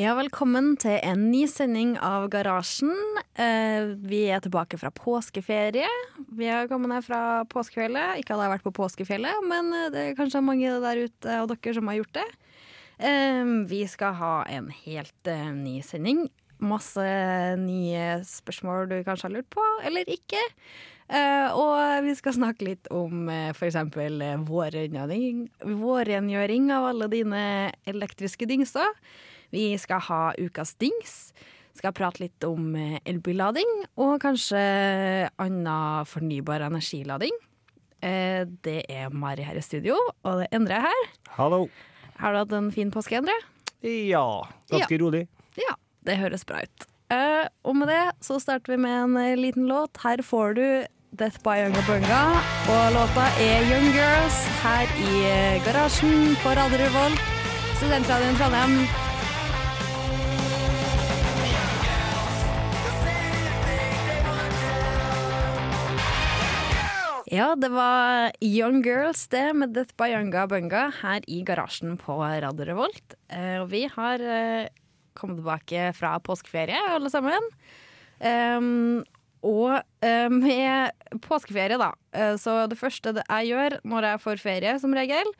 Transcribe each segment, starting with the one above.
Ja, velkommen til en ny sending av Garasjen. Eh, vi er tilbake fra påskeferie. Vi har kommet ned fra påskefjellet. Ikke at jeg har vært på påskefjellet, men eh, det er kanskje mange der ute av dere som har gjort det. Eh, vi skal ha en helt eh, ny sending. Masse nye spørsmål du kanskje har lurt på, eller ikke. Eh, og vi skal snakke litt om uh, f.eks. Uh, vårrengjøring, vårrengjøring av alle dine elektriske dingser. Vi skal ha ukas dings. Skal prate litt om eh, elbillading, og kanskje annen fornybar energilading. Eh, Det er Mari her i studio, og det er Endre her. Hallo. Har du hatt en fin påske, Endre? Ja, ganske rolig. Ja, det høres bra ut. Eh, Og med det så starter vi med en liten låt. Her får du Death by Younger Bunga, og låta er Young Girls her i garasjen på Radio Revolt. Studentradioen Trondheim. Ja, det var Young Girls det, med Death by Younga Bunga her i garasjen på Radio Revolt. Eh, og vi har eh, kommet tilbake fra påskeferie, alle sammen. Ehm, og eh, med påskeferie, da, så det første jeg gjør når jeg får ferie, som regel,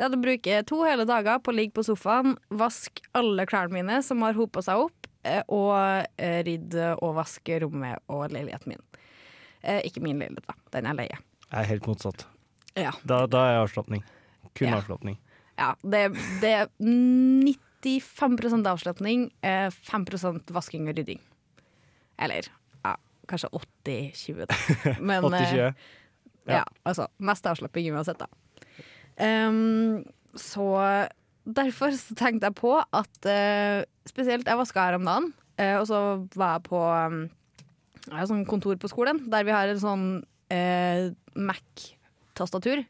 det er å bruke to hele dager på å ligge på sofaen, vaske alle klærne mine som har hopa seg opp, og rydde og vaske rommet og leiligheten min. Ikke min leilighet, da. Den er leie. Jeg er helt motsatt. Ja. Da, da er jeg avslapning. Kun Ja. avslapning. Ja, det, det er 95 avslapning, eh, 5% vasking og rydding. Eller ja, kanskje 80-20, da. Men, eh, 80-20. Ja. Ja. altså mest avslapping uansett, da. Um, så derfor så tenkte jeg på at uh, spesielt jeg vaska her om dagen, uh, og så var jeg på um, jeg har sånn kontor på skolen der vi har en sånn eh, Mac-tastatur.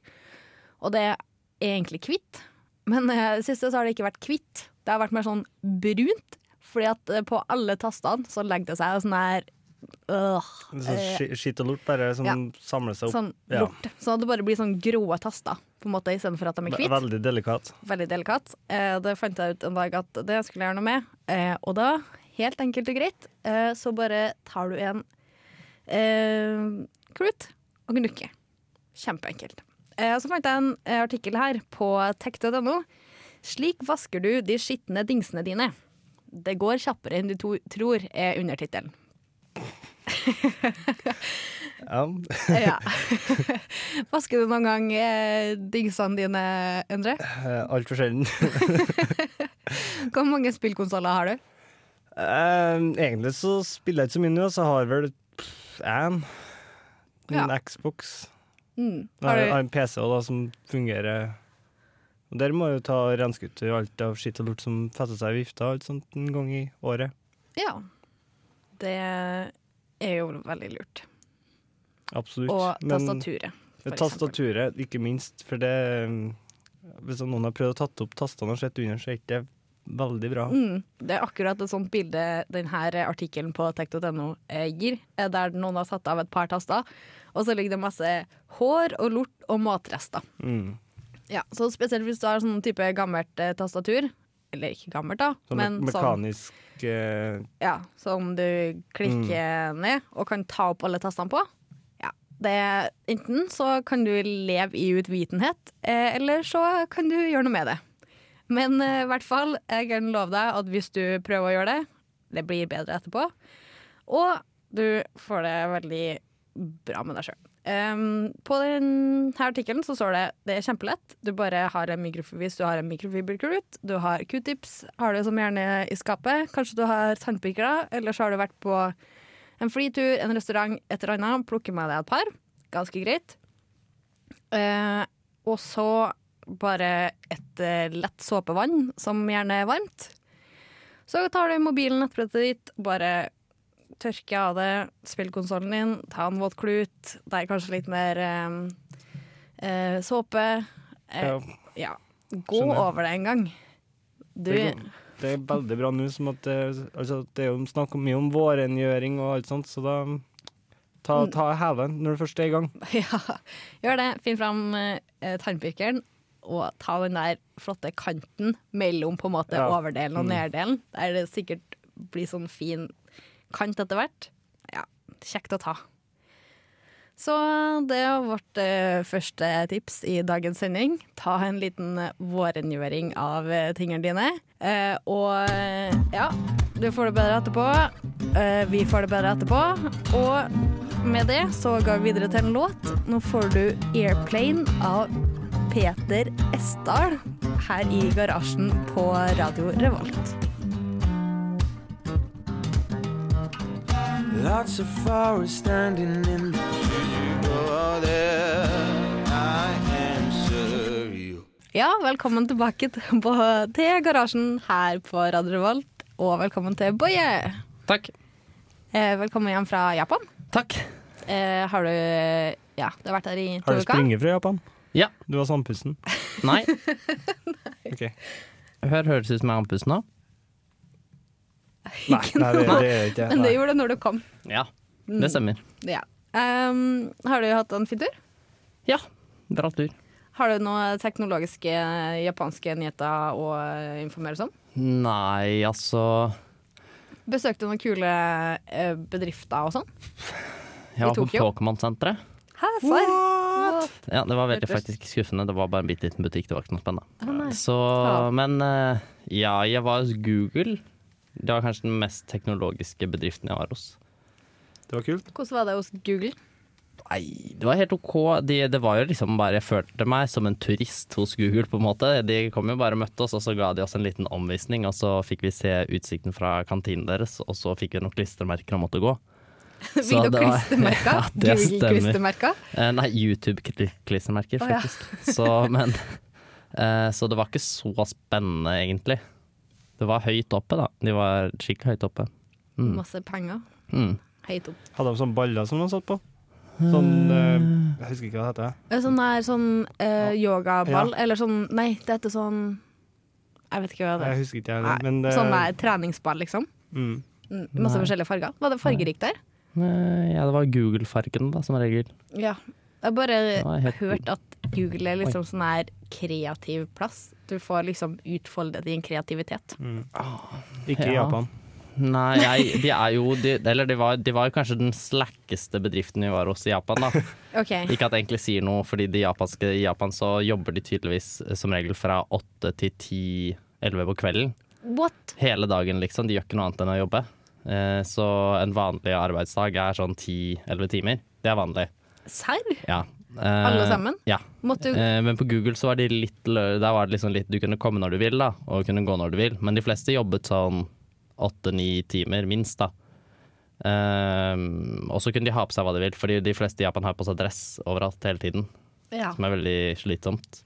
Og det er egentlig hvitt, men eh, det siste så har det ikke vært hvitt. Det har vært mer sånn brunt, fordi at eh, på alle tastene så legger det seg sånn her øh, Sånn eh, Skitt og lort bare som ja. samler seg opp. Sånn Ja. lort. Sånn at det bare blir sånn grå taster, på en måte, istedenfor at de er hvite. Veldig delikat. Veldig delikat. Eh, det fant jeg ut en dag at det skulle jeg gjøre noe med. Eh, og da, helt enkelt og greit, eh, så bare tar du en eh, klut og Gnukke. Kjempeenkelt. Eh, så fant jeg en eh, artikkel her på tech.no. Slik vasker du de skitne dingsene dine. Det går kjappere enn du tror, er undertittelen. Ja. Ja. Vasker du noen gang eh, dingsene dine, Endre? Altfor sjelden. Hvor mange spillkonsoller har du? Uh, Egentlig så spiller jeg ikke så mye nå, så har jeg vel én. En Ja. Xbox. Mm. Har du en PC da, som fungerer. Og Der må du ta renske ut alt av skitt og lort som fester seg i vifta alt sånt en gang i året. Ja. Det er jo veldig lurt. Absolutt. Og tastaturet. eksempel. Tastaturet, ikke minst, for det um, Hvis noen har prøvd å tatt opp tastene og sett under, så er ikke det veldig bra. Mm. Det er akkurat et sånt bilde denne artikkelen på tech.no eh, gir, eh, der noen har satt av et par taster, og så ligger det masse hår og lort og matrester. Mm. Ja, så spesielt hvis du har sånn type gammelt eh, tastatur, eller ikke gammelt da, Sånn men me sånn, mekanisk eh, ja, som du klikker ned og kan ta opp alle tastene på. Ja, det, enten så kan du leve i utvitenhet, eh, eller så kan du gjøre noe med det. Men eh, i hvert fall, jeg kan love deg at hvis du prøver å gjøre det, det blir bedre etterpå. Og Du får det veldig bra med deg sjøl. på denne artikkelen så står det det er kjempelett. Du bare har en mikrofiber, du har en mikrofiberklut, du har q-tips, har du som gjerne i skapet. Kanskje du har tannpirkere, så har du vært på en flytur, en restaurant, et eller annet. Plukker med deg et par. Ganske greit. Uh, og så bare et eh, lett såpevann, som gjerne er varmt. Så tar du mobilen, nettbrettet ditt, bare tørker av det, spill konsollen din, ta en våt klut. Det er kanskje litt mer eh, eh, såpe. Eh, Ja. Gå Skjønner. over det en gang. Du Det, er veldig bra nå, som at det, altså, det er jo snakk mye om vårrengjøring og alt sånt, så da ta, ta hælen når du først er i gang. Ja, gjør det. Finn fram eh, tannpirkeren og ta den der flotte kanten mellom på en måte Ja. overdelen og Mm. neddelen. Der det sikkert blir sånn fin kant etter hvert. Ja, kjekt å ta. Så det var vårt eh, første tips i dagens sending. Ta en liten vårrengjøring av eh, tingene dine. Eh, og ja, du får det bedre etterpå. Vi får det bedre etterpå. Og med det så går vi videre til en låt. Nå får du 'Airplane' av Peter Esdal her i garasjen på Radio Revolt. Lots of flowers standing in the. Oh, there. Ja, velkommen tilbake til, garasjen her på Radio Revolt. Og velkommen til Boje. Takk. Eh, velkommen hjem fra Japan. Takk. Eh, har du Ja, du har vært her i to Har du sprunget fra Japan? Ja. Du var sandpusten? Nei. Ok. Hør, høres ut som jeg er andpusten nå. Nei, nei, det, det jeg ikke Men det gjorde det når du kom. Ja, Mm. det stemmer. Ja. Um, har du hatt en fin tur? Ja, bra tur. Har du noen teknologiske japanske nyheter å informere oss om? Nei, altså Besøkte noen kule eh, bedrifter og sånn? Jeg var på? Pokémon-senteret. Hæ, serr? Ja, det var veldig faktisk skuffende. Det var bare en bitte liten butikk. Det var ikke noe spennende. Ah. Så, Ja. men eh, ja, jeg var hos Google. Det var kanskje den mest teknologiske bedriften jeg var hos. Det var kult. Hvordan var det hos Google? Nei, det var helt OK. De, det var jo liksom bare Jeg følte meg som en turist hos Google, på en måte. De kom jo bare og møtte oss, og så ga de oss en liten omvisning. Og så fikk vi se utsikten fra kantinen deres, og så fikk vi noen klistremerker og måtte gå. Var- klistremerker? Ja. Google-klistremerker? Eh, nei, YouTube-klistremerker, Å, ja. Så, men eh, Så det var ikke så spennende, egentlig. Det var høyt oppe, da. De var skikkelig høyt oppe. Mm. Masse penger. Mm. Høyt opp. Hadde de sånne baller som de satt på? Sånn eh, Jeg husker ikke hva det heter. Eh, Sånn der sånn eh, yogaball, eller sånn Nei, det heter sånn Jeg vet ikke hva det Jeg er. husker ikke, jeg, men det, Sånn der treningsball, liksom. mm. Mm, masse Nei. forskjellige farger. Var det fargerikt der? Eh, ja, det var Google-fargen, da, som regel. Ja. Jeg har bare helt hørt at Google er liksom sånn her kreativ plass. Du får liksom utfolde din kreativitet. Mm. Ikke i Ja. Japan. Nei, jeg, de er jo de, Eller de var, de var jo kanskje den slakkeste bedriften vi var hos i Japan, da. Okay. Ikke at det egentlig sier noe, fordi de japanske, i Japan så jobber de tydeligvis eh, som regel fra åtte til ti-elleve på kvelden. What? Hele dagen, liksom. De gjør ikke noe annet enn å jobbe. Eh, så en vanlig arbeidsdag er sånn ti-elleve timer. Det er vanlig. Serr? Ja. Eh, Alle sammen? Ja. Du Eh, men på Google så var de litt Der var det liksom litt Du kunne komme når du vil, da, og kunne gå når du vil. Men de fleste jobbet sånn åtte-ni timer, minst, da. Og så kunne de ha på seg hva de vil, fordi de fleste i Japan har på seg dress overalt hele tiden. Ja. Som er veldig slitsomt.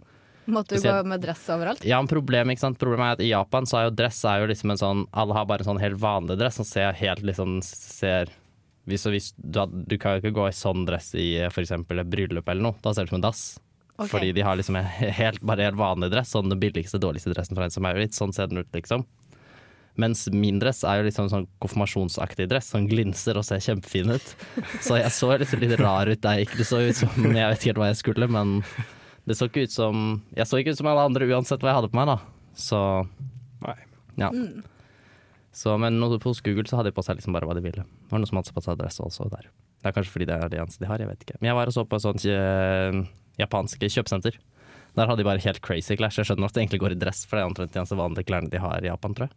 Måtte du gå med dress overalt? Ja, men sant? problemet er at i Japan så er jo dress er jo liksom en sånn Alle har bare en sånn helt vanlig dress som ser helt liksom ser hvis, hvis du, du kan jo ikke gå i sånn dress i eksempel et bryllup eller noe. Da ser du ut som en dass. Okay. Fordi de har liksom en helt, bare helt vanlig dress. Sånn den billigste, dårligste dressen fra en som er litt. Sånn ser den ut, liksom. Mens min dress er jo liksom sånn konfirmasjonsaktig dress, som glinser og ser kjempefin ut. Så jeg så liksom litt rar ut da jeg gikk. Det så ut som Jeg vet ikke helt hva jeg skulle, men det så ikke ut som Jeg så ikke ut som alle andre uansett hva jeg hadde på meg, da. Så Nei. ja. Så, men hos Google så hadde de på seg liksom bare hva de ville. Det var noen som hadde på seg dress også der. Det er kanskje fordi det er det eneste de har, jeg vet ikke. Men jeg var og så på et sånt eh, japansk kjøpesenter. Der hadde de bare helt crazy klær, så jeg skjønner at de egentlig går i dress, for det er omtrent de eneste vanlige klærne de har i Japan, tror jeg.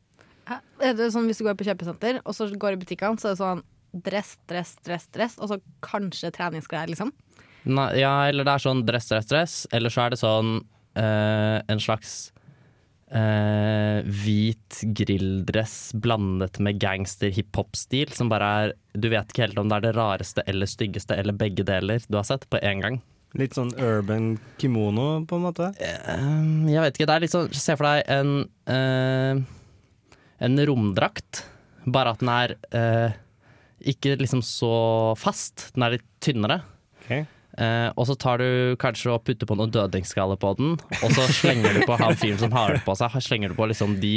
Er det sånn hvis du går på kjøpesenter, og så går i butikkene, så er det sånn dress, dress, dress, dress, og så kanskje treningsklær, liksom? Nei, ja, eller det er sånn dress, dress, dress. Eller så er det sånn eh, en slags eh, hvit grilldress blandet med gangster-hiphop-stil, som bare er Du vet ikke helt om det er det rareste eller styggeste eller begge deler du har sett på én gang. Litt sånn urban kimono, på en måte. Eh, jeg vet ikke, det er litt sånn Se for deg en eh, En romdrakt, bare at den er eh, ikke liksom så fast. Den er litt tynnere. Ok. Eh, og så tar du kanskje og putter på noen dødningsskaller på den, og så slenger du på han fyren som har det på seg. Slenger du på liksom de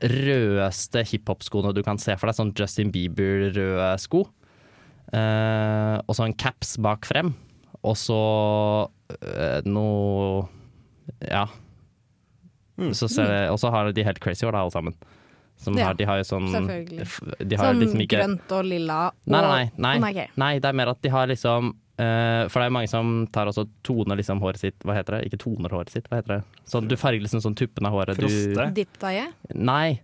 rødeste hiphop-skoene du kan se for deg, sånn Justin Bieber-røde sko. Uh, og så en caps bak frem, og så uh, noe Ja. Så og så har de helt crazy hår, da, alle sammen. Som Ja, har, de har jo sånn selvfølgelig. Som De har Sånn liksom ikke grønt og lilla og Nei, nei, nei. Nei. ok. Nei, det er mer at de har liksom For det er mange som tar også toner liksom håret sitt Hva heter det? Ikke toner håret sitt, hva heter det? Sånn, du farger liksom sånn tuppen av håret. Froste. Dip-dye, nei.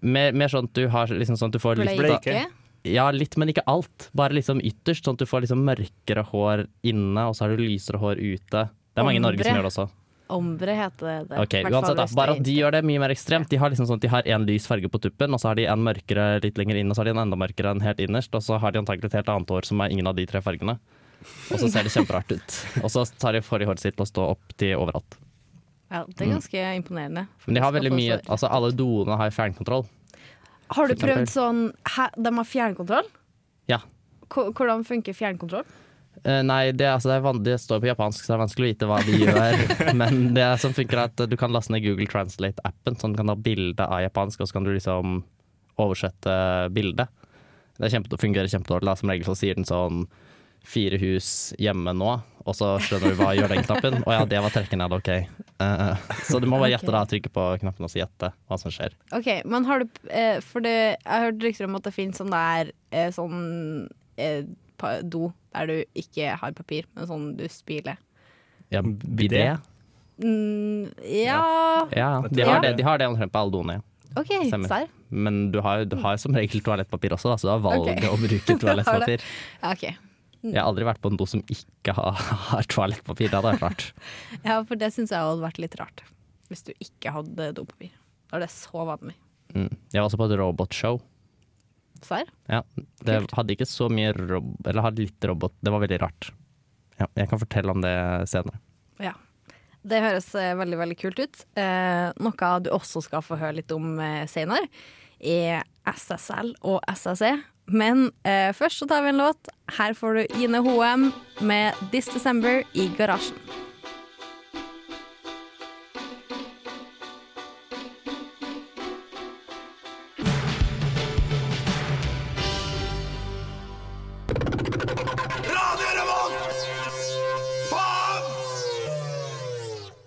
Mer, mer sånn at du har liksom sånn at du får litt bleike. Ja, litt, men ikke alt. Bare liksom ytterst, sånn at du får liksom mørkere hår inne, og så har du lysere hår ute. Det er mange i Norge som gjør det også. Ombre heter det. Ok, Hvertfall uansett da, Bare at de gjør det mye mer ekstremt. De har liksom sånn at de har en lys farge på tuppen, og så har de en mørkere litt lenger inn, og så har de en enda mørkere enn helt innerst, og så har de antagelig et helt annet hår som er ingen av de tre fargene. Og så ser det kjemperart ut. Og så tar de forrige håret sitt og å stå opp til overalt. Ja, det er ganske imponerende. Men de har veldig mye. Altså alle doene har fjernkontroll. Har du prøvd sånn hæ, De har fjernkontroll? Ja. Hvordan funker fjernkontroll? Uh, nei, det, altså, det, er det står på japansk, så det er vanskelig å vite hva de gjør. Men det som funker er at du kan laste ned Google Translate-appen, så du kan ha bilde av japansk, og så kan du liksom oversette bildet. Det kjempe, fungerer kjempedårlig. Som regel så sier den sånn fire hus hjemme nå, og så skjønner du hva gjør den knappen. Å ja, det var trekken, er OK. Uh, så du må bare gjette da, trykke på knappen og så gjette hva som skjer. Ok, men har du eh, For det, jeg har hørt rykter om at det finnes sånn der sånn eh, do der du ikke har papir, men sånn du spyler. Ja, bidé? Mm, ja Ja, de har det, de har det omtrent på alle doene. ja. OK, serr? Men du har, du har som regel toalettpapir også, da, så du har valget okay. å bruke Du har det. toalettpapir. Ja, OK. Jeg har aldri vært på en do som ikke har, har toalettpapir. Det hadde vært rart. Ja, for det syns jeg hadde vært litt rart. Hvis du ikke hadde dopapir. Da er det så vanlig. Mm. Jeg var også på et robotshow. Serr? Ja, det Kult. hadde ikke så mye rob... Eller hadde litt robot. Det var veldig rart. Ja, jeg kan fortelle om det senere. Ja. Det høres eh, veldig veldig kult ut. Eh, noe du også skal få høre litt om eh, senere, er SSL og SSE. Men eh, først så tar vi en låt. Her får du Ine Hoem med 'This December' i garasjen.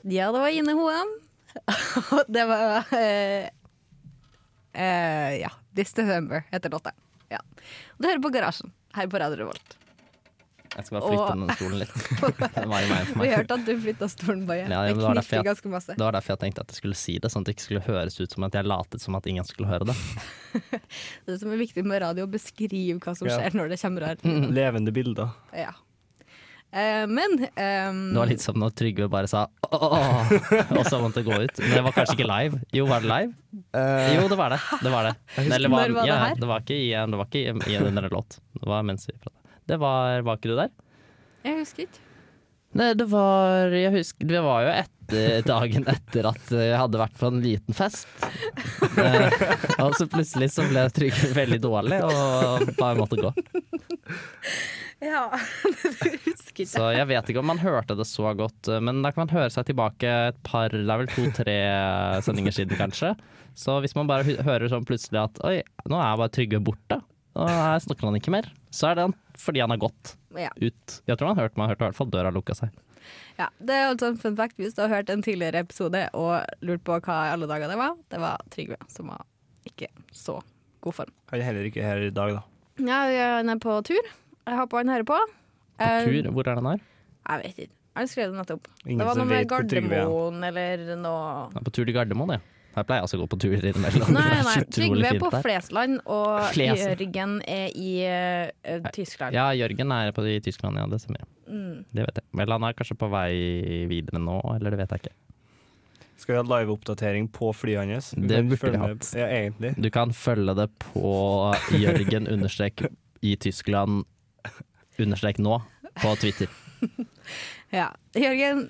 Ja, det var Ine Hoem. Det var uh, uh, Ja. 'This December' heter låta. Ja. Du hører på Garasjen her på Radio Revolt. Jeg skal bare flytte Og- den stolen litt. Den var i veien for Vi meg. hørte at du flytta stolen, Baye. Ja, det var jeg- ganske masse. Det var derfor jeg tenkte at jeg skulle si det, sånn at det ikke skulle høres ut som at jeg latet som at ingen skulle høre det. Det som er viktig med radio, er å beskrive hva som Ja. skjer når det kommer her. Levende bilder. Ja. Eh, men um, Det var litt som når Trygve bare sa åh, og så måtte det gå ut. Men det var kanskje ikke live. Jo, var det live? Jo, det var det. Det var det. Eller Når var det ja, her? det var ikke i en, det var ikke i, en en låt. Det var mens vi pratet. Det var Var ikke du der? Jeg husker ikke. Nei, det var Jeg husker Det var jo etter dagen etter at jeg hadde vært på en liten fest. Eh, og så plutselig så ble Trygve veldig dårlig og bare måtte gå. Ja. Så jeg vet ikke om man hørte det så godt, men da kan man høre seg tilbake et par, det er vel to-tre sendinger siden kanskje. Så hvis man bare hører sånn plutselig at oi, nå er bare Trygve borte, og her snakker han ikke mer, så er det han- fordi han har gått Ja. ut. Jeg tror han hørte, man hørte i hvert fall døra lukka seg. Ja, det er altså en fun fact hvis du har hørt en tidligere episode og lurt på hva i alle dager det var. Det var Trygve som var ikke så god form. Han er heller ikke her i dag, da. Ja, han er på tur. Jeg håper han hører på. På Eh, tur, hvor er den her? Jeg vet ikke. Han skrev det nettopp. Ingen det var som noe med er. Gardermoen eller noe er på tur til Gardermoen, ja. Her pleier jeg også å gå på tur innimellom. Nei, nei. Trygve er på der. Flesland, og Fles. Jørgen er i uh, Tyskland. Ja, Jørgen er på i Tyskland, ja. Det stemmer. Mm. Det vet jeg. Men han er kanskje på vei videre nå, eller det vet jeg ikke. Skal vi ha live-oppdatering på flyet hans? Det burde vi hatt. Ja. Du kan følge det på Jørgen understrek i Tyskland understrek nå på Twitter. Ja. Jørgen,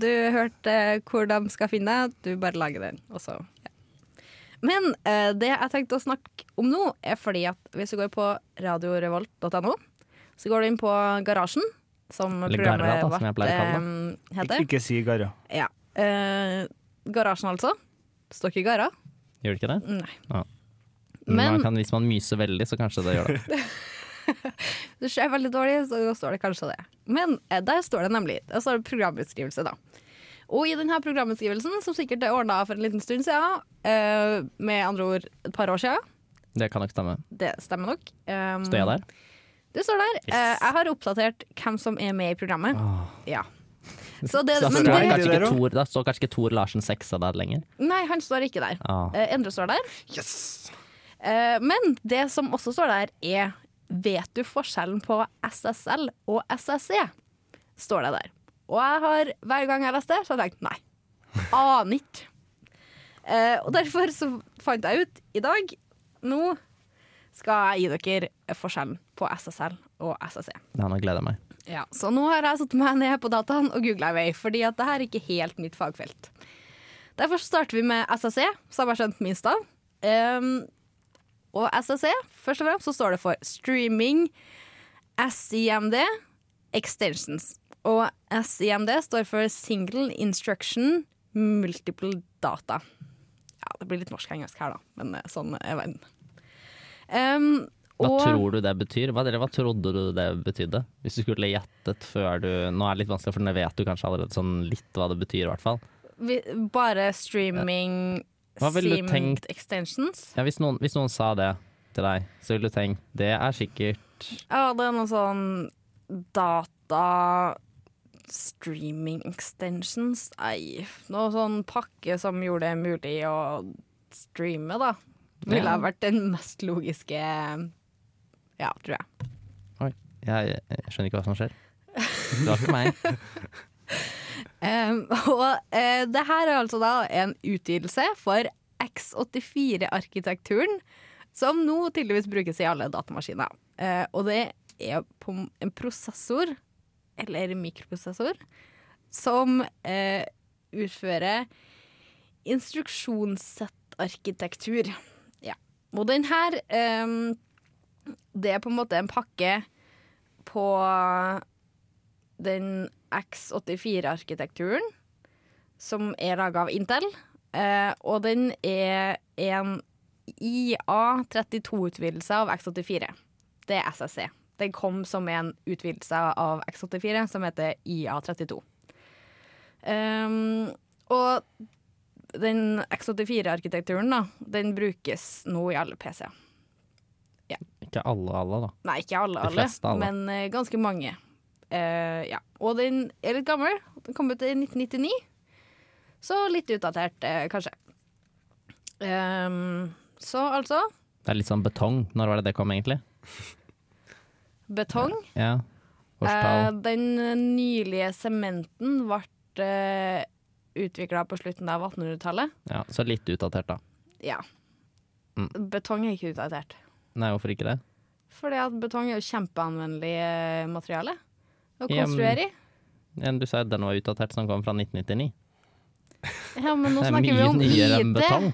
du hørte hvor de skal finne deg. Du bare lager den. Og så, ja. Men eh, det jeg tenkte å snakke om nå, er fordi at hvis du går på radiorevolt.no, så går du inn på Garasjen, som Eller programmet Garra, da, som jeg pleier å kalle eh, Ik heter. ikke si Garra. Ja. Eh, garasjen, altså. Står ikke Garra. Gjør det ikke det? Nei. Men Men- man kan, hvis man myser veldig, så kanskje det gjør det. Det ser veldig dårlig, så står det kanskje det. Men eh, der står det nemlig Der står det programbeskrivelse, da. Og i denne programbeskrivelsen, som sikkert er ordna for en liten stund siden, eh, med andre ord et par år siden, Det kan nok stemme. det stemmer nok. Um, Står jeg der? Du står der. Yes. Eh, jeg har oppdatert hvem som er med i programmet. Ja. Så det, Da men står, det, kanskje ikke? Tor, da står kanskje ikke Tor Larsen 6 der lenger. nei, han står ikke der. Ah. Eh, Endre står der. Yes! Eh, men det som også står der, er Vet du forskjellen på SSL og SSE? Står det der. Og jeg har, hver gang jeg har lest det, så har jeg tenkt nei. Aner ikke. Eh, og derfor så fant jeg ut i dag Nå skal jeg gi dere forskjellen på SSL og SSE. Ja, nå gleder jeg meg. Ja, så nå har jeg satt meg ned på dataen og googla i vei, fordi at det her er ikke helt mitt fagfelt. Derfor starter vi med SSE, som jeg har skjønt minst av. Um, og SSE, først og fremst, så står det for Streaming SIMD Extensions. Og SIMD står for Single Instruction Multiple Data. Ja, det blir litt norsk-engelsk her, da, men eh, sånn er verden. Um, Hva og- tror du det betyr? Hva, eller hva trodde du det betydde? Hvis du skulle gjettet før du Nå er det litt vanskelig, for nå vet du kanskje allerede sånn litt hva det betyr, i hvert fall. Vi, bare streaming Hva ville du tenkt? extensions. Ja, hvis, noen, hvis noen sa det til deg, så ville du tenkt det er sikkert Ja, det er noe sånn data streaming extensions. Nei, noe sånn pakke som gjorde det mulig å streame, da. Ville Ja. ha vært den mest logiske Ja, tror jeg. Jeg, jeg skjønner ikke hva som skjer. Det var ikke meg. Um, og uh, det her er altså da en utgivelse for X84-arkitekturen, som nå tydeligvis brukes i alle datamaskiner. Uh, og det er på en prosessor, eller mikroprosessor, som uh, utfører instruksjonssettarkitektur. Ja. Og den her um, Det er på en måte en pakke på den X84-arkitekturen, som er laga av Intel. Eh, og den er en IA32-utvidelse av X84. Det er SSC. Den kom som en utvidelse av X84 som heter IA32. Um, og den X84-arkitekturen da, den brukes nå i alle PC-er. Ikke alle, alle, da. Nei, ikke alle, alle, alle. men uh, ganske mange. Eh, ja. Og den er litt gammel. Den kom ut i 1999. Så litt utdatert, uh, kanskje. Um, så altså Det er litt sånn betong. Når var det det kom, egentlig? betong. Ja. Årstall. den nylige sementen ble uh, utvikla på slutten av 1800-tallet. Ja, så litt utdatert, da. Ja. Mm. Betong er ikke utdatert. Nei, hvorfor ikke det? Fordi at betong er jo kjempeanvendelig materiale å konstruere i. Ja, Du sa jo den var utdatert, som kom fra 1999. Ja, men nå Det er snakker vi om betong.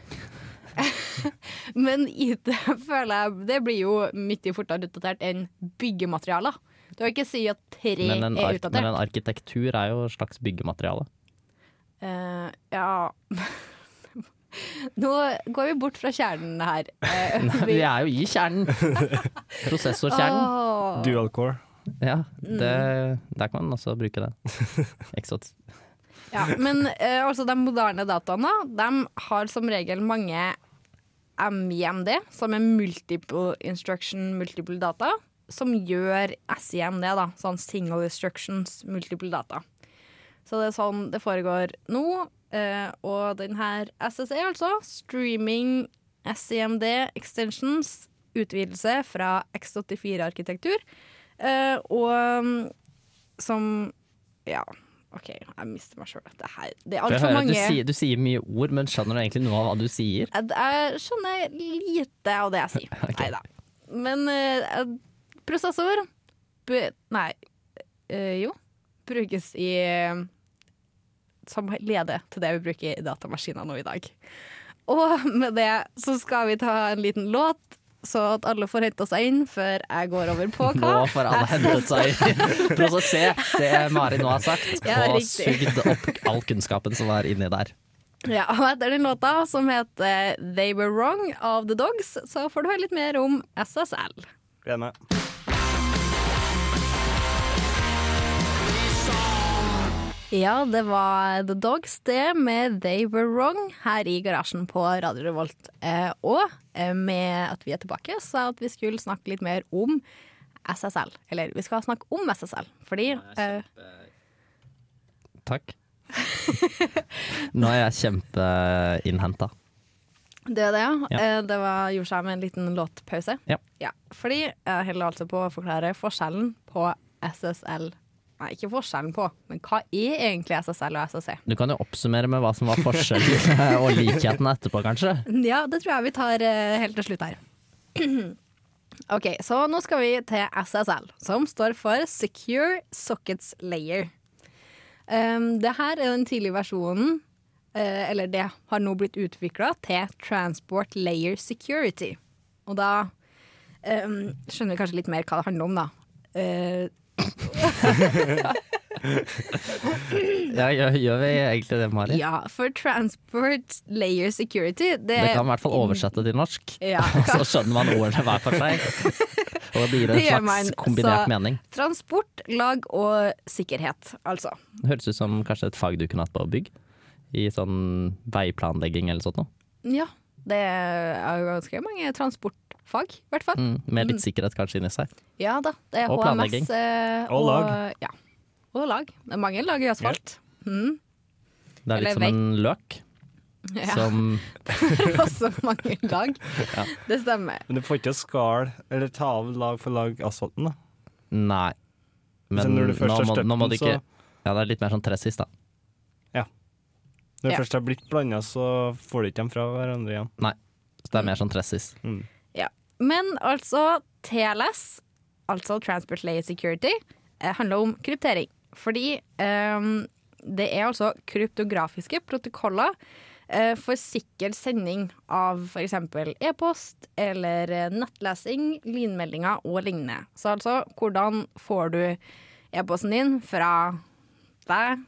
Men IT føler jeg Det blir jo mye fortere utdatert enn byggematerialer. Du kan ikke si at tre er ark men en arkitektur er jo et slags byggemateriale. Uh, ja Nå går vi bort fra kjernen her. Nei, Vi er jo i kjernen! Prosessorkjernen. Oh. Dual core. Ja, Mm. det, der kan man også bruke det. Exot. Ja, men uh, altså de moderne dataene de har som regel mange MIMD, som er multiple instruction multiple data, som gjør SIMD, da, sånn single instructions multiple data. Så det er sånn det foregår nå. Uh, og den her SSE, altså, Streaming SIMD Extensions, utvidelse fra X84-arkitektur. Eh, og mm, som Ja, OK, jeg mister meg sjøl. Det, det er altfor mange du sier, du sier mye ord, men skjønner du egentlig noe av hva du sier? jeg, skjønner lite av det jeg sier. okay. Nei da. Men uh, prosessor Nei, uh, jo. Brukes i Som leder til det vi bruker i datamaskiner nå i dag. Og med det så skal vi ta en liten låt, så at alle får henta seg inn før jeg går over på hva. Nå får alle hentet seg inn. Prosesse det Mari nå har sagt, Ja, og riktig. sugd opp all kunnskapen som var inni der. Ja, og etter den låta, som heter They Were Wrong av The Dogs, så får du høre litt mer om SSL. Gleder meg. Ja, det var The Dogs, det, med They Were Wrong, her i garasjen på Radio Revolt. Eh, og eh, med at vi er tilbake, sa at vi skulle snakke litt mer om SSL. Eller vi skal snakke om SSL, fordi eh, Takk. Nå er jeg kjempeinnhenta. det er det, ja. Ja. Eh, det var, gjorde seg med en liten låtpause. Ja. Fordi jeg holder altså på å forklare forskjellen på SSL Nei, ikke forskjellen på, men hva er egentlig SSL og SSC? Du kan jo oppsummere med hva som var forskjellen og likheten etterpå, kanskje. Ja, det tror jeg vi tar eh, helt til slutt her. OK, så nå skal vi til SSL, som står for Secure Sockets Layer. Um, det her er den tidlige versjonen, uh, eller det har nå blitt utvikla til Transport Layer Security. Og da um, skjønner vi kanskje litt mer hva det handler om, da. Eh, Ja, gjør, gjør vi egentlig det, Mari? ja, for Transport Layer Security Det, Det kan i hvert fall oversette til norsk. Ja, Så skjønner man ordene hver for seg. Og det gir en Det slags man, kombinert så- mening. Transport, lag og sikkerhet, altså. Det høres ut som kanskje et fag du kunne hatt på bygg. I sånn veiplanlegging eller sånt noe. Ja, det er jo ganske mange transportfag, i hvert fall. Mm, med litt sikkerhet kanskje inni seg. Ja da, det er Og planlegging. HMS eh, Og lag. Ja. Og lag. Det er mange lag i asfalt. Mm. Det er Eller litt som en løk Ja, som også mange lag. Ja. Det stemmer. Men du får ikke skal eller ta av lag for lag asfalten, da. Nei. Men når du først har må, støpt nå må du ikke så- Ja, det er litt mer sånn tressis, da. Ja. Når det Ja. først har blitt blanda, så får du ikke dem fra hverandre igjen. Så det er mer sånn tressis. Mm. Men altså, TLS, altså Transport Layer Security, eh, handler om kryptering. Fordi um, det er altså kryptografiske protokoller uh, for sikker sending av f.eks. e-post eller eh, nettlesing, linmeldinger og lignende. Så altså, hvordan får du e-posten din fra deg,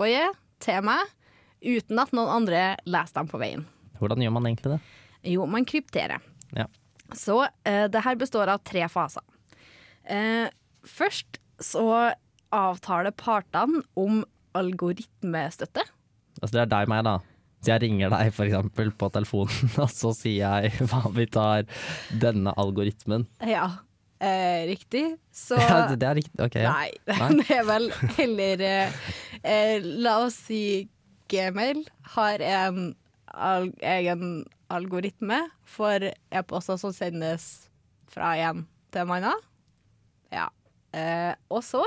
Boje, til meg, uten at noen andre leser dem på veien? Hvordan gjør man egentlig det? Jo, man krypterer. Ja. Så eh, det her består av tre faser. Eh, først så avtaler partene om algoritmestøtte. Altså det er deg og meg, da. Så jeg ringer deg eksempel på telefonen, og så sier jeg hva vi tar denne algoritmen. Ja, eh, riktig. Så Ja, det, er riktig. Ok, ja. Nei, Nei. det er vel heller eh, eh, La oss si Gmail har en egen algoritme for e-poster som sendes fra en til en annen. Ja. Eh, og så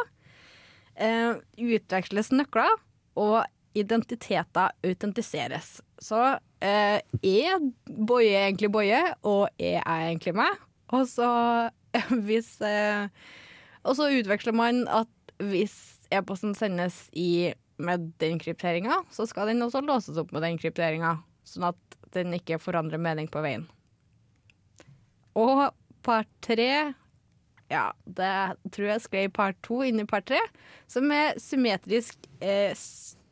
eh, utveksles nøkler, og identiteter autentiseres. Så eh, er Boje egentlig Boje, og er jeg egentlig meg? Og så hvis eh, Og så utveksler man at hvis e-posten sendes i, med den krypteringa, så skal den også låses opp med den krypteringa, sånn at den ikke forandrer mening på veien. Og part tre ja, det tror jeg skrev part to inn i part tre, som er symmetrisk eh,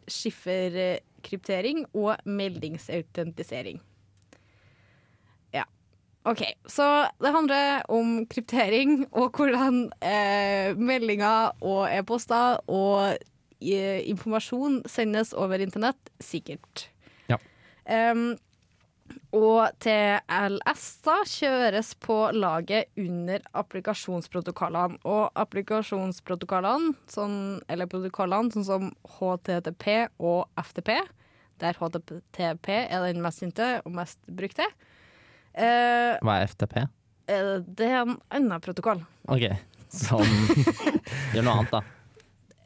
skifferkryptering og meldingsautentisering. Ja. OK, så det handler om kryptering og hvordan eh, meldinger og e-poster og eh, informasjon sendes over internett sikkert. Em, og TLS da kjøres på laget under applikasjonsprotokollene. Og applikasjonsprotokollene, sånn, eller protokollene sånn som HTTP og FTP, der HTTP er den mest kjente og mest brukte. Eh, Hva er FTP? eh, det er en annen protokoll. OK. Som gjør noe annet, da.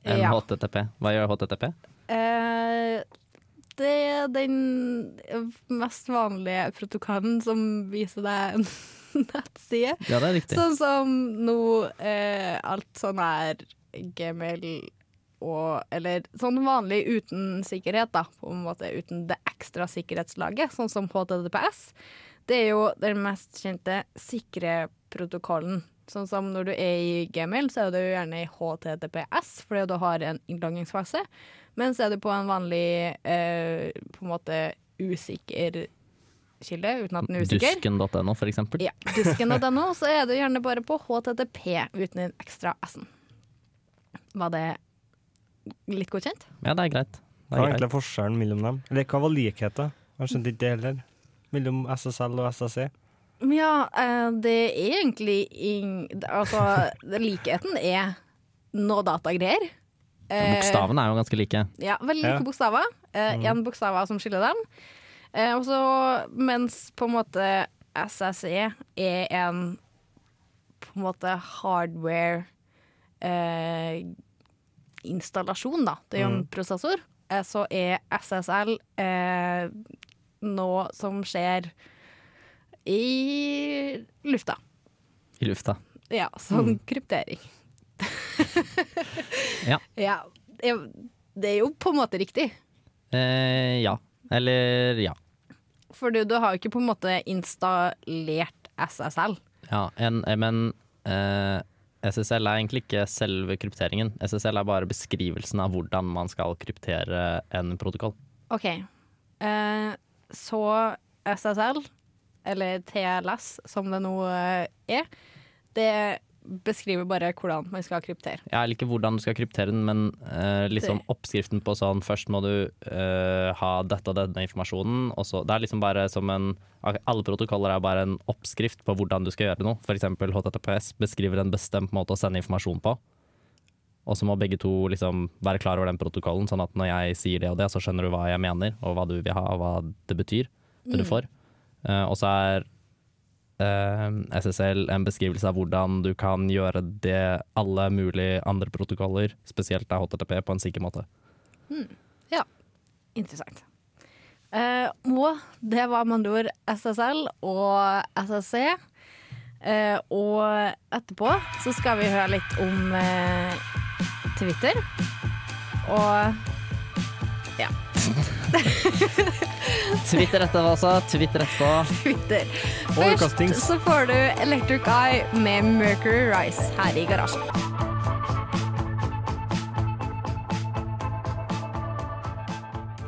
Enn Ja. HTTP. Hva gjør HTTP? Eh, det er den mest vanlige protokollen som viser deg en nettside. Ja, det er riktig. Sånn som nå eh, alt sånn er gmail og Eller sånn vanlig uten sikkerhet, da. På en måte uten det ekstra sikkerhetslaget, sånn som HTTPS. Det er jo den mest kjente sikre protokollen. Sånn som når du er i Gmail, så er du gjerne i HTTPS, fordi du har en innloggingsfase. Men så er du på en vanlig eh, på en måte usikker kilde, uten at den er usikker. Dusken.no, for eksempel. Ja, Dusken.no, så er du gjerne bare på HTTP uten den ekstra S-en. Var det litt godkjent? Ja, det er greit. Det Hva er er egentlig forskjellen mellom dem? Eller hva var likheten? Jeg skjønte ikke det heller. Mellom SSL og SSE. Ja, eh, det er egentlig ing... Altså, likheten er noe datagreier. Eh, Bokstavene er jo ganske like. Ja, veldig like Ja. bokstaver. Én Mhm. bokstaver som skiller dem. Eh, og så, mens på en måte SSE er en på en måte hardware eh, installasjon, da. Det er jo en mm. prosessor. Eh, så er SSL eh, noe som skjer i lufta. I lufta. Ja, sånn kryptering. Ja. ja. Det er- jo på en måte riktig. Eh, ja. Eller ja. For du, du har jo ikke på en måte installert SSL. ja en, eh, men eh, SSL er egentlig ikke selve krypteringen. SSL er bare beskrivelsen av hvordan man skal kryptere en protokoll. OK. Eh, så SSL, eller TLS som det nå eh, er, det beskriver bare hvordan man skal kryptere. Jeg eller ikke hvordan du skal kryptere den, men uh, liksom oppskriften på sånn Først må du uh, ha dette og denne informasjonen, og så Det er liksom bare som en Alle protokoller er bare en oppskrift på hvordan du skal gjøre noe. For eksempel HTTPS beskriver en bestemt måte å sende informasjon på. Og så må begge to liksom være klar over den protokollen, sånn at når jeg sier det og det, så skjønner du hva jeg mener, og hva du vil ha, og hva det betyr, det du får. Uh, og så er SSL en beskrivelse av hvordan du kan gjøre det alle mulige andre protokoller, spesielt av HTTP, på en sikker måte. Ja, Interessant. Eh, og det var med andre ord SSL og SSC. Eh, og etterpå så skal vi høre litt om eh, Twitter. Og ja, Twitter etterpå sa, Twitter etterpå. Twitter. Først så får du Electric Eye med Mercury Rise her i garasjen.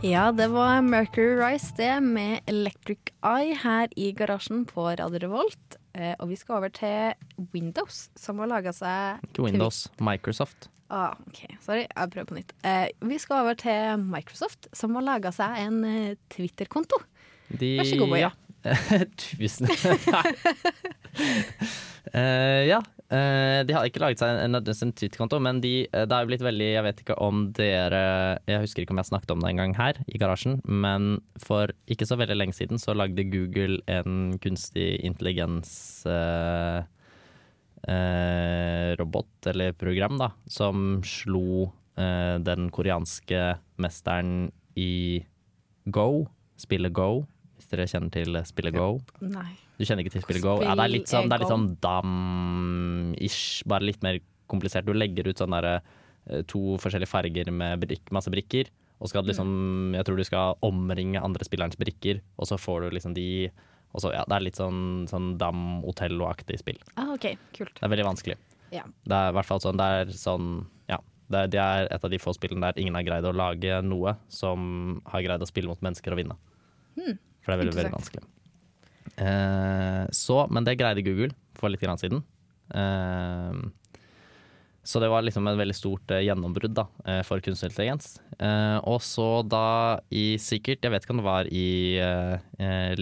Ja, det var Mercury Rise det med Electric Eye her i garasjen på Radio Revolt. Eh, og vi skal over til Windows, som har laga seg Ikke Windows, Microsoft. Ah, ok, sorry, jeg prøver på nytt. Eh, vi skal over til Microsoft, som har laga seg en eh, Twitter-konto. Vær så god, Boje. Ja. Tusen uh, ja. Uh, de har ikke laget seg en, en, Twitter-konto, men de, eh, det har jo blitt veldig Jeg vet ikke om dere Jeg husker ikke om jeg snakket om det en gang her i garasjen, men for ikke så veldig lenge siden så lagde Google en kunstig intelligens eh, eh, robot eller program da, som slo eh, den koreanske mesteren i Go, spillet Go. Hvis dere kjenner til spillet Go. Nei. Du kjenner ikke til spillet Go? Ja, det er litt sånn, sånn dam-ish, bare litt mer komplisert. Du legger ut sånn derre eh, to forskjellige farger med brik, masse brikker, og skal liksom Jeg tror du skal omringe andre spillerens brikker, og så får du liksom de og så, ja, Det er litt sånn, sånn Dam-Otello-aktig spill. Ah, OK, kult. Det er veldig vanskelig. Ja. Det er i hvert fall sånn Det er sånn Ja. Det er, det er et av de få spillene der ingen har greid å lage noe som har greid å spille mot mennesker og vinne. For det er veldig, veldig vanskelig. Eh, så, men det greide Google for litt grann siden. Eh, så det var liksom et veldig stort eh, gjennombrudd da, eh, for kunstig intelligens. Eh, og så da i sikkert, jeg vet ikke om det var i eh,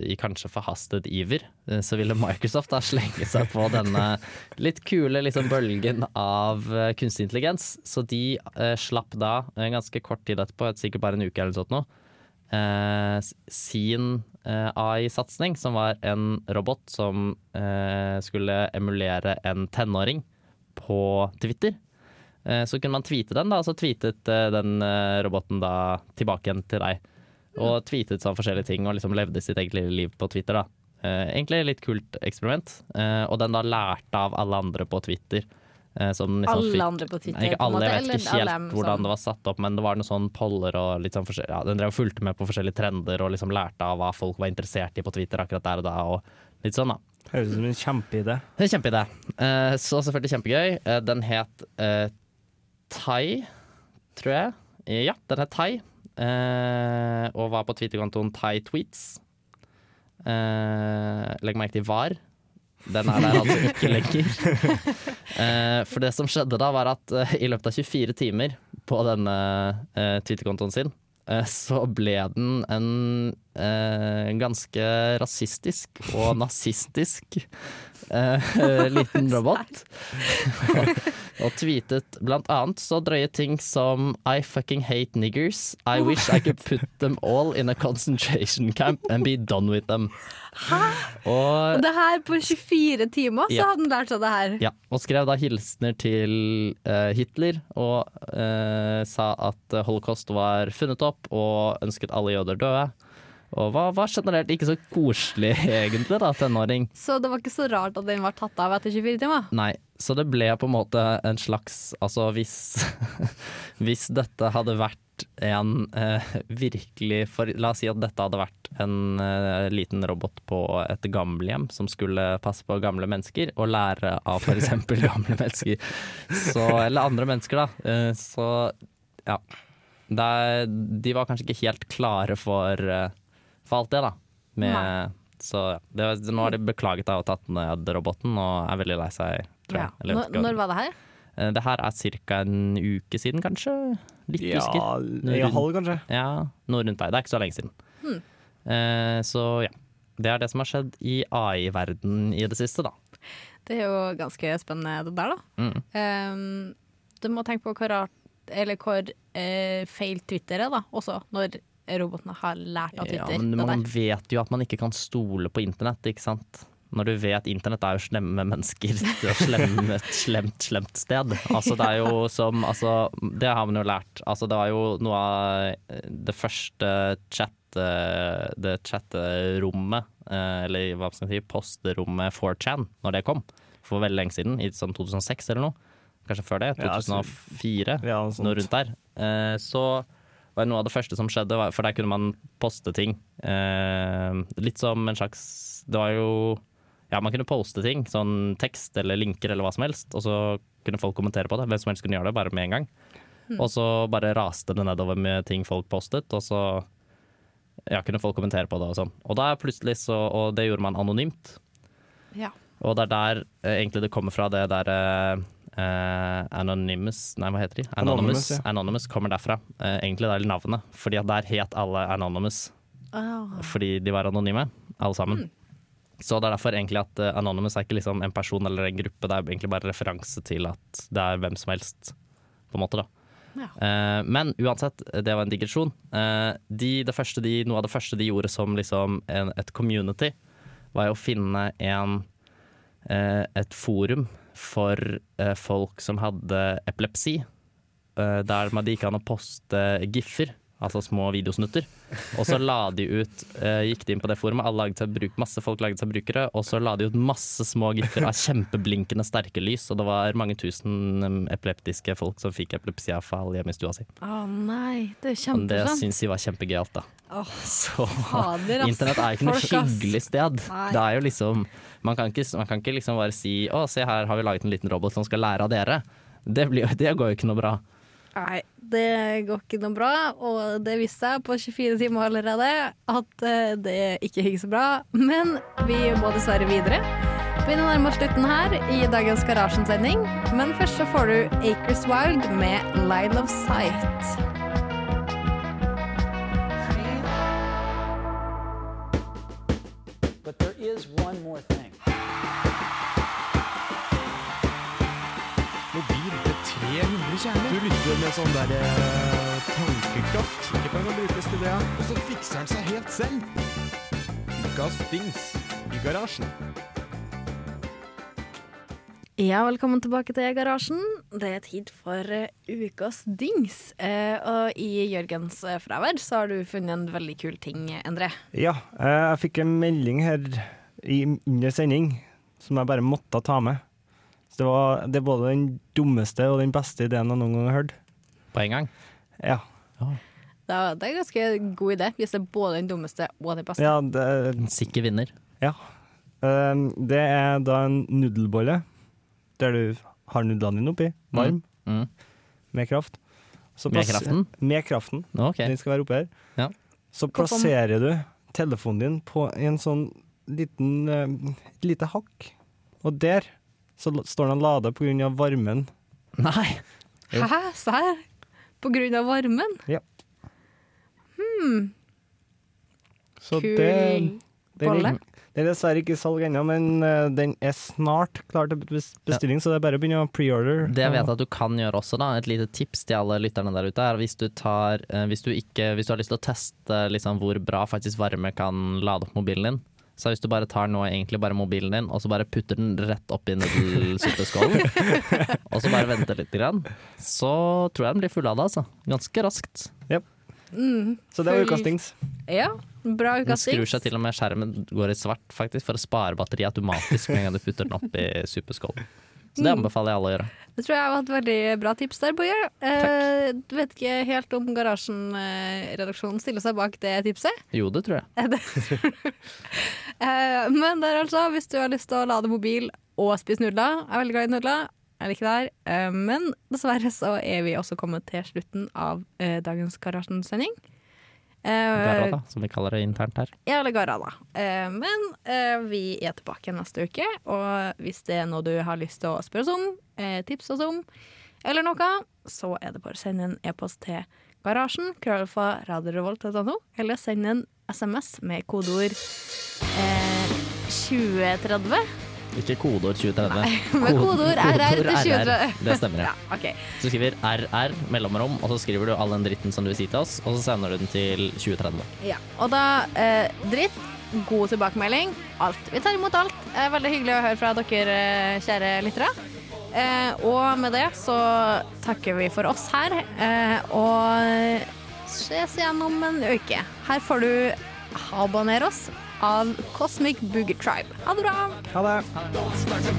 i kanskje forhastet iver, eh, så ville Microsoft da slenge seg på denne litt kule liksom, bølgen av eh, kunstig intelligens. Så de eh, slapp da, eh, ganske kort tid etterpå, sikkert bare en uke eller sånt nå, eh, sin eh, AI-satsing, som var en robot som skulle emulere en tenåring på Twitter. Så kunne man tweete den, da, og så tweetet den roboten da tilbake igjen til deg. Og tweetet sånn forskjellige ting og liksom levde sitt eget lille liv på Twitter. da. Eh, egentlig et litt kult eksperiment. Eh, og den da lærte av alle andre på Twitter. eh, som liksom Alle fikk- andre på Twitter? Nei, ikke alle, måte, jeg vet ikke helt hvordan som- det var satt opp, men det var noen sånn poller og litt sånn ja, Den drev og fulgte med på forskjellige trender og liksom lærte av hva folk var interessert i på Twitter akkurat der og da, og litt sånn, da. Høres ut som en kjempeidé. Kjempeidé. Eh, så selvfølgelig kjempegøy. Eh, den het eh, Tai, tror jeg. Ja, den het Tai. Eh, og var på Twitter-kontoen Tai Tweets. Eh, legg merke til VAR. Den er der altså ikke lenger. Eh, for det som skjedde da, var at eh, i løpet av 24 timer på denne eh, Twitter-kontoen sin, eh, så ble den en eh, ganske rasistisk og nazistisk eh, liten robot. og tweetet blant annet så drøye ting som I fucking hate niggers. I wish I could put them all in a concentration camp and be done with them. Og Og det her på 24 timer, så Ja. hadde han lært seg det her. ja, og skrev da hilsener til uh, Hitler og uh, sa at holocaust var funnet opp og ønsket alle jøder døde. Og var, var generelt ikke så koselig egentlig, da, tenåring. Så det var ikke så rart at den var tatt av etter 24 timer. Nei, så det ble på en måte en slags Altså hvis, hvis dette hadde vært en eh, virkelig for, La oss si at dette hadde vært en eh, liten robot på et gamlehjem som skulle passe på gamle mennesker og lære av f.eks. gamle mennesker. Så, eller andre mennesker, da. Eh, så ja. Det de var kanskje ikke helt klare for, eh, for alt det, da. Med, Nei. så det, nå har de beklaget da og tatt ned roboten og er veldig lei seg, tror Ja. jeg. Eller, Når, når var det her? Eh, Det her er ca. en uke siden, kanskje? Litt Ja, usikker. en halv, kanskje. Ja, noe rundt der. Det er ikke så lenge siden. Hmm. Eh, så ja. Det er det som har skjedd i AI-verden i det siste, da. Det er jo ganske spennende det der, da. Mm. Um, du må tenke på hvor rart Eller hvor eh, feil Twitter er, da, også, når robotene har lært av Ja, Twitter. men man der. vet jo at man ikke kan stole på internett, ikke sant. Når du vet internett er jo slemme mennesker det er slemme, et slemt, slemt sted. Altså det er jo som altså, Det har man jo lært. Altså det var jo noe av det første chat det chatterommet, eh, eller hva skal man si, posterommet 4chan, når det kom. For veldig lenge siden, i sånn 2006 eller noe. Kanskje før det? Ja, altså- 2004? Ja, noe rundt der. Eh, så var noe av det første som skjedde, for der kunne man poste ting. Eh, litt som en slags Det var jo Ja, man kunne poste ting, sånn tekst eller linker eller hva som helst, og så kunne folk kommentere på det. Hvem som helst kunne gjøre det, bare med en gang. Og så bare raste det nedover med ting folk postet, og så ja, kunne folk kommentere på det og sånn. Og da plutselig så Og det gjorde man anonymt. Ja. Og det er der eh, egentlig det kommer fra, det der eh, eh, Anonymous Nei, hva heter de? Anonymous, Anonymous, ja. Anonymous kommer derfra. Uh, egentlig det er navnet, fordi der het alle Anonymous Oh. fordi de var anonyme, alle sammen. Så det er derfor egentlig at uh, Anonymous er ikke liksom en person eller en gruppe, det er egentlig bare referanse til at det er hvem som helst, på en måte, da. Ja. Eh, men uansett, det var en digresjon. Eh, de, det første de, noe av det første de gjorde som liksom en, et community, var jo å finne en, et forum for eh, folk som hadde epilepsi. eh, der det gikk an å poste giffer, altså små videosnutter. Og så la de ut, uh, gikk de inn på det forumet, alle laget seg bruk, masse folk laget seg brukere, og så la de ut masse små giffer av kjempeblinkende sterke lys, og det var mange tusen em, epileptiske folk som fikk epilepsiafall hjemme i stua si. Å nei, det er Og det syns de var kjempegøyalt, da. Oh, Så fader, internett er ikke noe hyggelig sted. Nei. Det er jo liksom Man kan ikke, man kan ikke liksom bare si 'Å, se her har vi laget en liten robot som skal lære av dere'. Det, blir, det går jo ikke noe bra. Nei, det går ikke noe bra, og det viste seg på 24 timer allerede at eh, det ikke gikk så bra. Men vi må dessverre videre. Begynner å oss slutten her i dagens Garasjen-sending. Men først så får du Acres Wild med Line of Sight. But there is one more thing. Mobil til 300 kjerner. Du lytter med sånn der tankekraft ikke kan brukes til det, og så fikser han seg helt selv. Ukas dings i garasjen. Ja, velkommen tilbake til Garasjen. Det er tid for eh, ukas dings. Eh, og i Jørgens eh, fravær så har du funnet en veldig kul ting, Endre. Ja, eh, jeg fikk en melding her i, under sending som jeg bare måtte ta med. Så det, var, det er både den dummeste og den beste ideen jeg noen gang har hørt. På en gang. Ja. Det er, det er en ganske god idé, hvis det er både den dummeste og den beste. ja det, En sikker vinner. ja. Eh, det er da en nudelbolle der du har nudlene dine oppi, varm, Mm. med kraft. Så Med kraften? Med kraften. Okay. Den skal være oppe her. Ja. Så plasserer du telefonen din på en sånn liten eh, et lite hakk, og der så står den og lader av varmen. Nei. Jo. Hæ, se her? På grunn av varmen? Så Kul det, den bolle. er, den er dessverre ikke i salg ennå, men uh, den er snart klar til bestilling, bestilling, så det er bare å begynne å preorder. Det jeg vet at du kan gjøre også, da, et lite tips til alle lytterne der ute, er hvis du, tar, uh, hvis du, ikke, hvis du har lyst til å teste liksom, hvor bra faktisk varme kan lade opp mobilen din, så hvis du bare tar nå egentlig bare mobilen din, og så bare putter den rett oppi nudelsuppeskålen, og så bare venter litt, grann, så tror jeg den blir fullada, altså. Ganske raskt. Mm, Så det var full- ukas dings. Ja, bra Den skrur seg til og med skjermen går i svart, faktisk, for å spare batteriet automatisk med en gang du putter den oppi superskålen. Så det Mm. anbefaler jeg alle å gjøre. Det tror jeg var et veldig bra tips der, Boje. Eh, du vet ikke helt om Garasjen-redaksjonen stiller seg bak det tipset? Jo, det tror jeg. Eh, Men der altså, hvis du har lyst til å lade mobil og spise nudler, er veldig glad i nudler, er ikke det her. Eh, Men dessverre så er vi også kommet til slutten av eh, dagens Garasjen-sending. Eh, Garra, da, som vi kaller det internt her. Ja, eller Garada. Eh, Men eh, vi er tilbake neste uke, og hvis det er noe du har lyst til å spørre oss om, tipse oss om, eller noe, så er det bare å sende en e-post til garasjen, krøllalfa, radiorevolt.no, eller send en SMS med kodeord eh, 2030. Ikke kodeord 2030. Med kodeord RR til 2030. Det stemmer, ja. Okay. Så skriver RR, mellomrom, og så skriver du all den dritten som du vil si til oss, og så sender du den til 2030. Ja. Og da eh, dritt, god tilbakemelding, alt. Vi tar imot alt. Eh, veldig hyggelig å høre fra dere, eh, kjære lyttere. Eh, og med det så takker vi for oss her, eh, og ses igjen om en uke. Her får du Habaneros av Cosmic Boogie Tribe. Ha det bra! Ha det! Ha smash